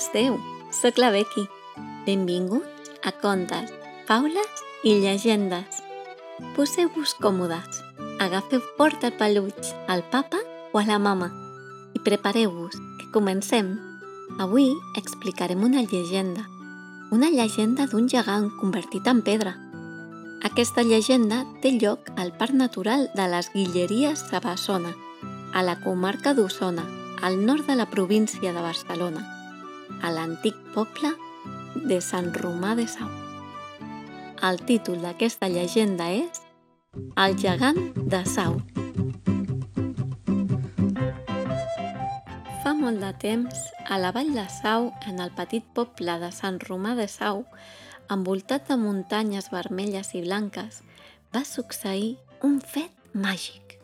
esteu? Soc la Becky. Benvinguts a Contes, Faules i Llegendes. Poseu-vos còmodes, agafeu fort el peluig al papa o a la mama i prepareu-vos, que comencem. Avui explicarem una llegenda, una llegenda d'un gegant convertit en pedra. Aquesta llegenda té lloc al Parc Natural de les Guilleries de Bassona, a la comarca d'Osona, al nord de la província de Barcelona, a l'antic poble de Sant Romà de Sau. El títol d'aquesta llegenda és El gegant de Sau. Fa molt de temps, a la vall de Sau, en el petit poble de Sant Romà de Sau, envoltat de muntanyes vermelles i blanques, va succeir un fet màgic.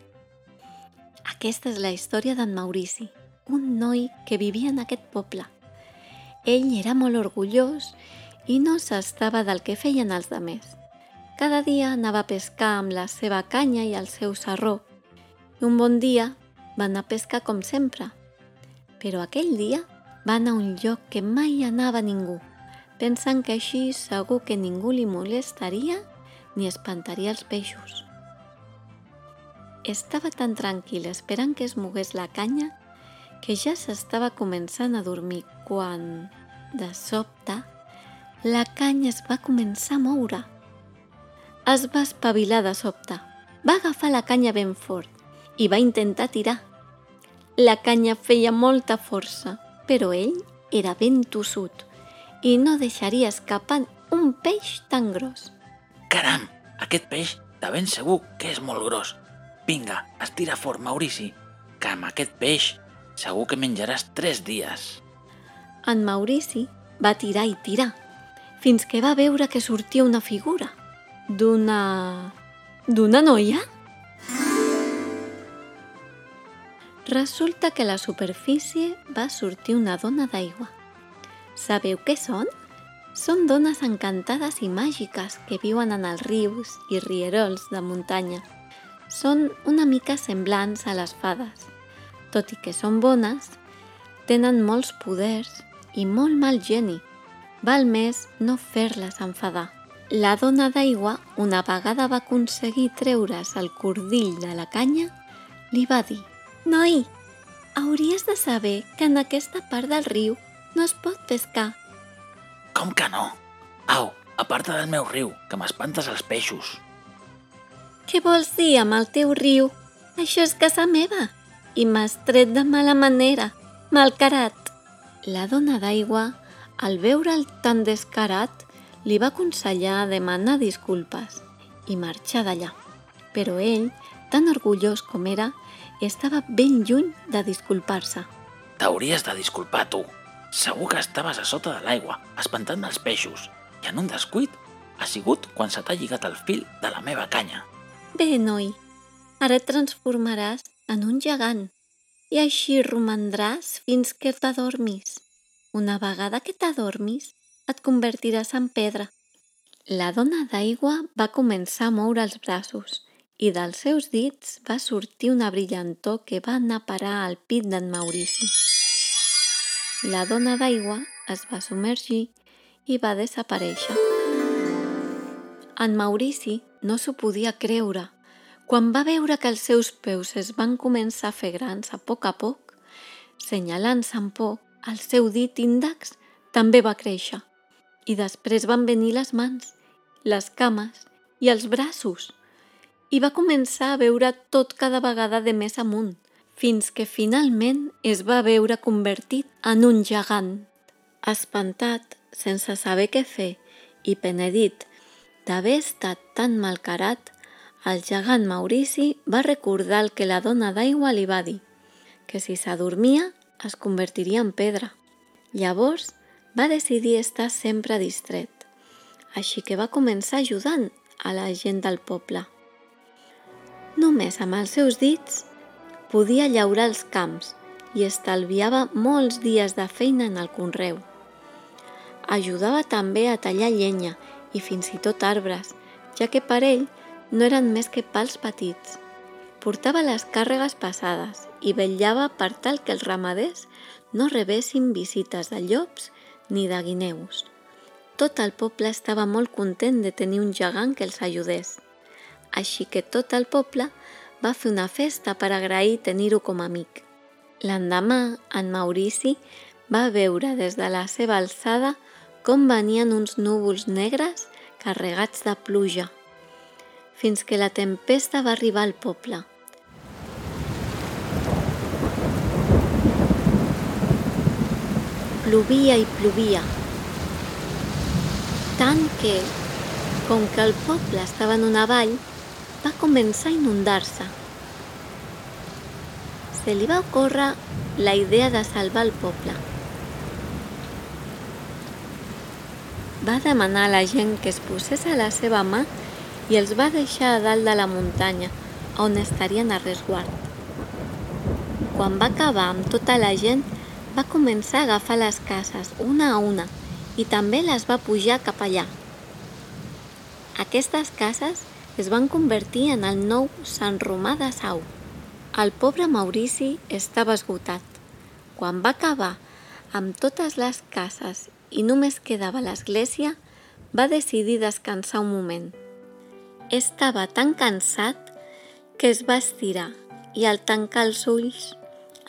Aquesta és la història d'en Maurici, un noi que vivia en aquest poble. Ell era molt orgullós i no s'estava del que feien els demés. Cada dia anava a pescar amb la seva canya i el seu sarró. I un bon dia va anar a pescar com sempre. Però aquell dia va anar a un lloc que mai anava ningú, pensant que així segur que ningú li molestaria ni espantaria els peixos. Estava tan tranquil esperant que es mogués la canya que ja s'estava començant a dormir quan, de sobte, la canya es va començar a moure. Es va espavilar de sobte. Va agafar la canya ben fort i va intentar tirar. La canya feia molta força, però ell era ben tossut i no deixaria escapar un peix tan gros. Caram, aquest peix de ben segur que és molt gros. Vinga, estira fort, Maurici, que amb aquest peix segur que menjaràs tres dies. En Maurici va tirar i tirar, fins que va veure que sortia una figura d'una... d'una noia? Resulta que a la superfície va sortir una dona d'aigua. Sabeu què són? Són dones encantades i màgiques que viuen en els rius i rierols de muntanya. Són una mica semblants a les fades. Tot i que són bones, tenen molts poders i molt mal geni. Val més no fer-les enfadar. La dona d'aigua, una vegada va aconseguir treure's el cordill de la canya, li va dir «Noi, hauries de saber que en aquesta part del riu no es pot pescar». Com que no? Au, aparta del meu riu, que m'espantes els peixos. Què vols dir amb el teu riu? Això és casa meva i m'has tret de mala manera, malcarat. La dona d'aigua, al veure'l tan descarat, li va aconsellar demanar disculpes i marxar d'allà. Però ell, tan orgullós com era, estava ben lluny de disculpar-se. T'hauries de disculpar tu. Segur que estaves a sota de l'aigua, espantant els peixos, i en un descuit ha sigut quan se t'ha lligat el fil de la meva canya. Bé, noi, ara et transformaràs en un gegant i així romandràs fins que t'adormis. Una vegada que t'adormis, et convertiràs en pedra. La dona d'aigua va començar a moure els braços i dels seus dits va sortir una brillantor que va anar a parar al pit d'en Maurici. La dona d'aigua es va submergir i va desaparèixer. En Maurici no s'ho podia creure. Quan va veure que els seus peus es van començar a fer grans a poc a poc, senyalant-se amb por, el seu dit índex també va créixer. I després van venir les mans, les cames i els braços. I va començar a veure tot cada vegada de més amunt, fins que finalment es va veure convertit en un gegant. Espantat, sense saber què fer i penedit d'haver estat tan malcarat, el gegant Maurici va recordar el que la dona d'aigua li va dir, que si s'adormia es convertiria en pedra. Llavors va decidir estar sempre distret, així que va començar ajudant a la gent del poble. Només amb els seus dits podia llaurar els camps i estalviava molts dies de feina en el conreu. Ajudava també a tallar llenya i fins i tot arbres, ja que per ell no eren més que pals petits. Portava les càrregues passades i vetllava per tal que els ramaders no rebessin visites de llops ni de guineus. Tot el poble estava molt content de tenir un gegant que els ajudés. Així que tot el poble va fer una festa per agrair tenir-ho com a amic. L'endemà, en Maurici va veure des de la seva alçada com venien uns núvols negres carregats de pluja, fins que la tempesta va arribar al poble. Plovia i plovia, tant que, com que el poble estava en una vall, va començar a inundar-se. Se li va ocórrer la idea de salvar el poble. Va demanar a la gent que es posés a la seva mà i els va deixar a dalt de la muntanya, on estarien a resguard. Quan va acabar amb tota la gent, va començar a agafar les cases, una a una, i també les va pujar cap allà. Aquestes cases es van convertir en el nou Sant Romà de Sau. El pobre Maurici estava esgotat. Quan va acabar amb totes les cases i només quedava l'església, va decidir descansar un moment. Estava tan cansat que es va estirar i al tancar els ulls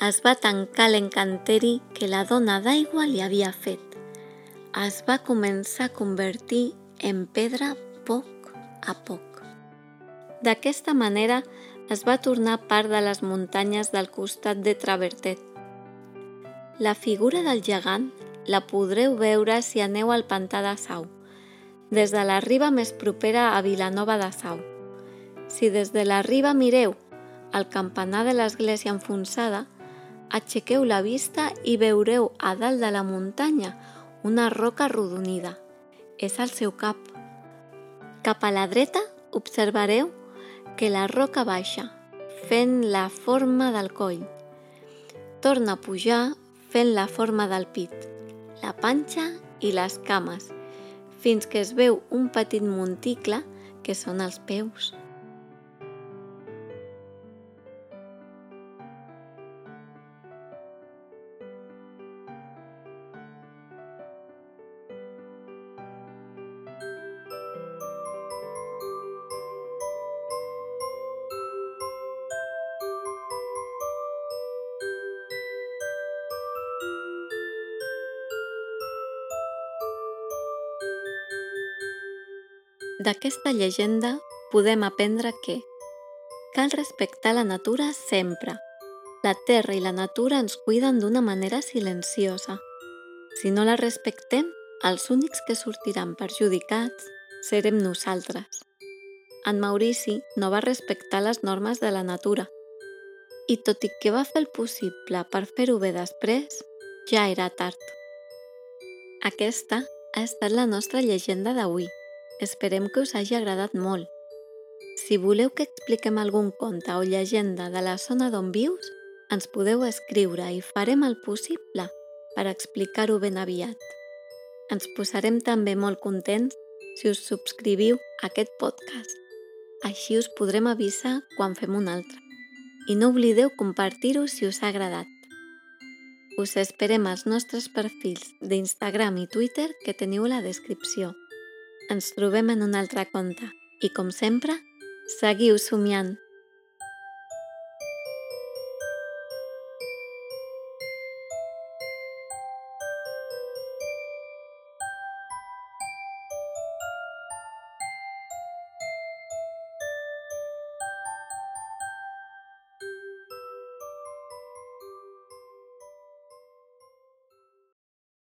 es va tancar l'encanteri que la dona d'aigua li havia fet. Es va començar a convertir en pedra poc a poc. D'aquesta manera es va tornar part de les muntanyes del costat de Travertet. La figura del gegant la podreu veure si aneu al pantà de Sau, des de la riba més propera a Vilanova de Sau. Si des de la riba mireu el campanar de l'església enfonsada, Aixequeu la vista i veureu a dalt de la muntanya una roca arrodonida. És el seu cap. Cap a la dreta observareu que la roca baixa, fent la forma del coll. Torna a pujar fent la forma del pit, la panxa i les cames, fins que es veu un petit monticle que són els peus. D'aquesta llegenda podem aprendre que cal respectar la natura sempre. La terra i la natura ens cuiden d'una manera silenciosa. Si no la respectem, els únics que sortiran perjudicats serem nosaltres. En Maurici no va respectar les normes de la natura i tot i que va fer el possible per fer-ho bé després, ja era tard. Aquesta ha estat la nostra llegenda d'avui. Esperem que us hagi agradat molt. Si voleu que expliquem algun conte o llegenda de la zona d'on vius, ens podeu escriure i farem el possible per explicar-ho ben aviat. Ens posarem també molt contents si us subscriviu a aquest podcast. Així us podrem avisar quan fem un altre. I no oblideu compartir-ho si us ha agradat. Us esperem als nostres perfils d'Instagram i Twitter que teniu a la descripció. Ens trobem en un altre conte i, com sempre, seguiu somiant.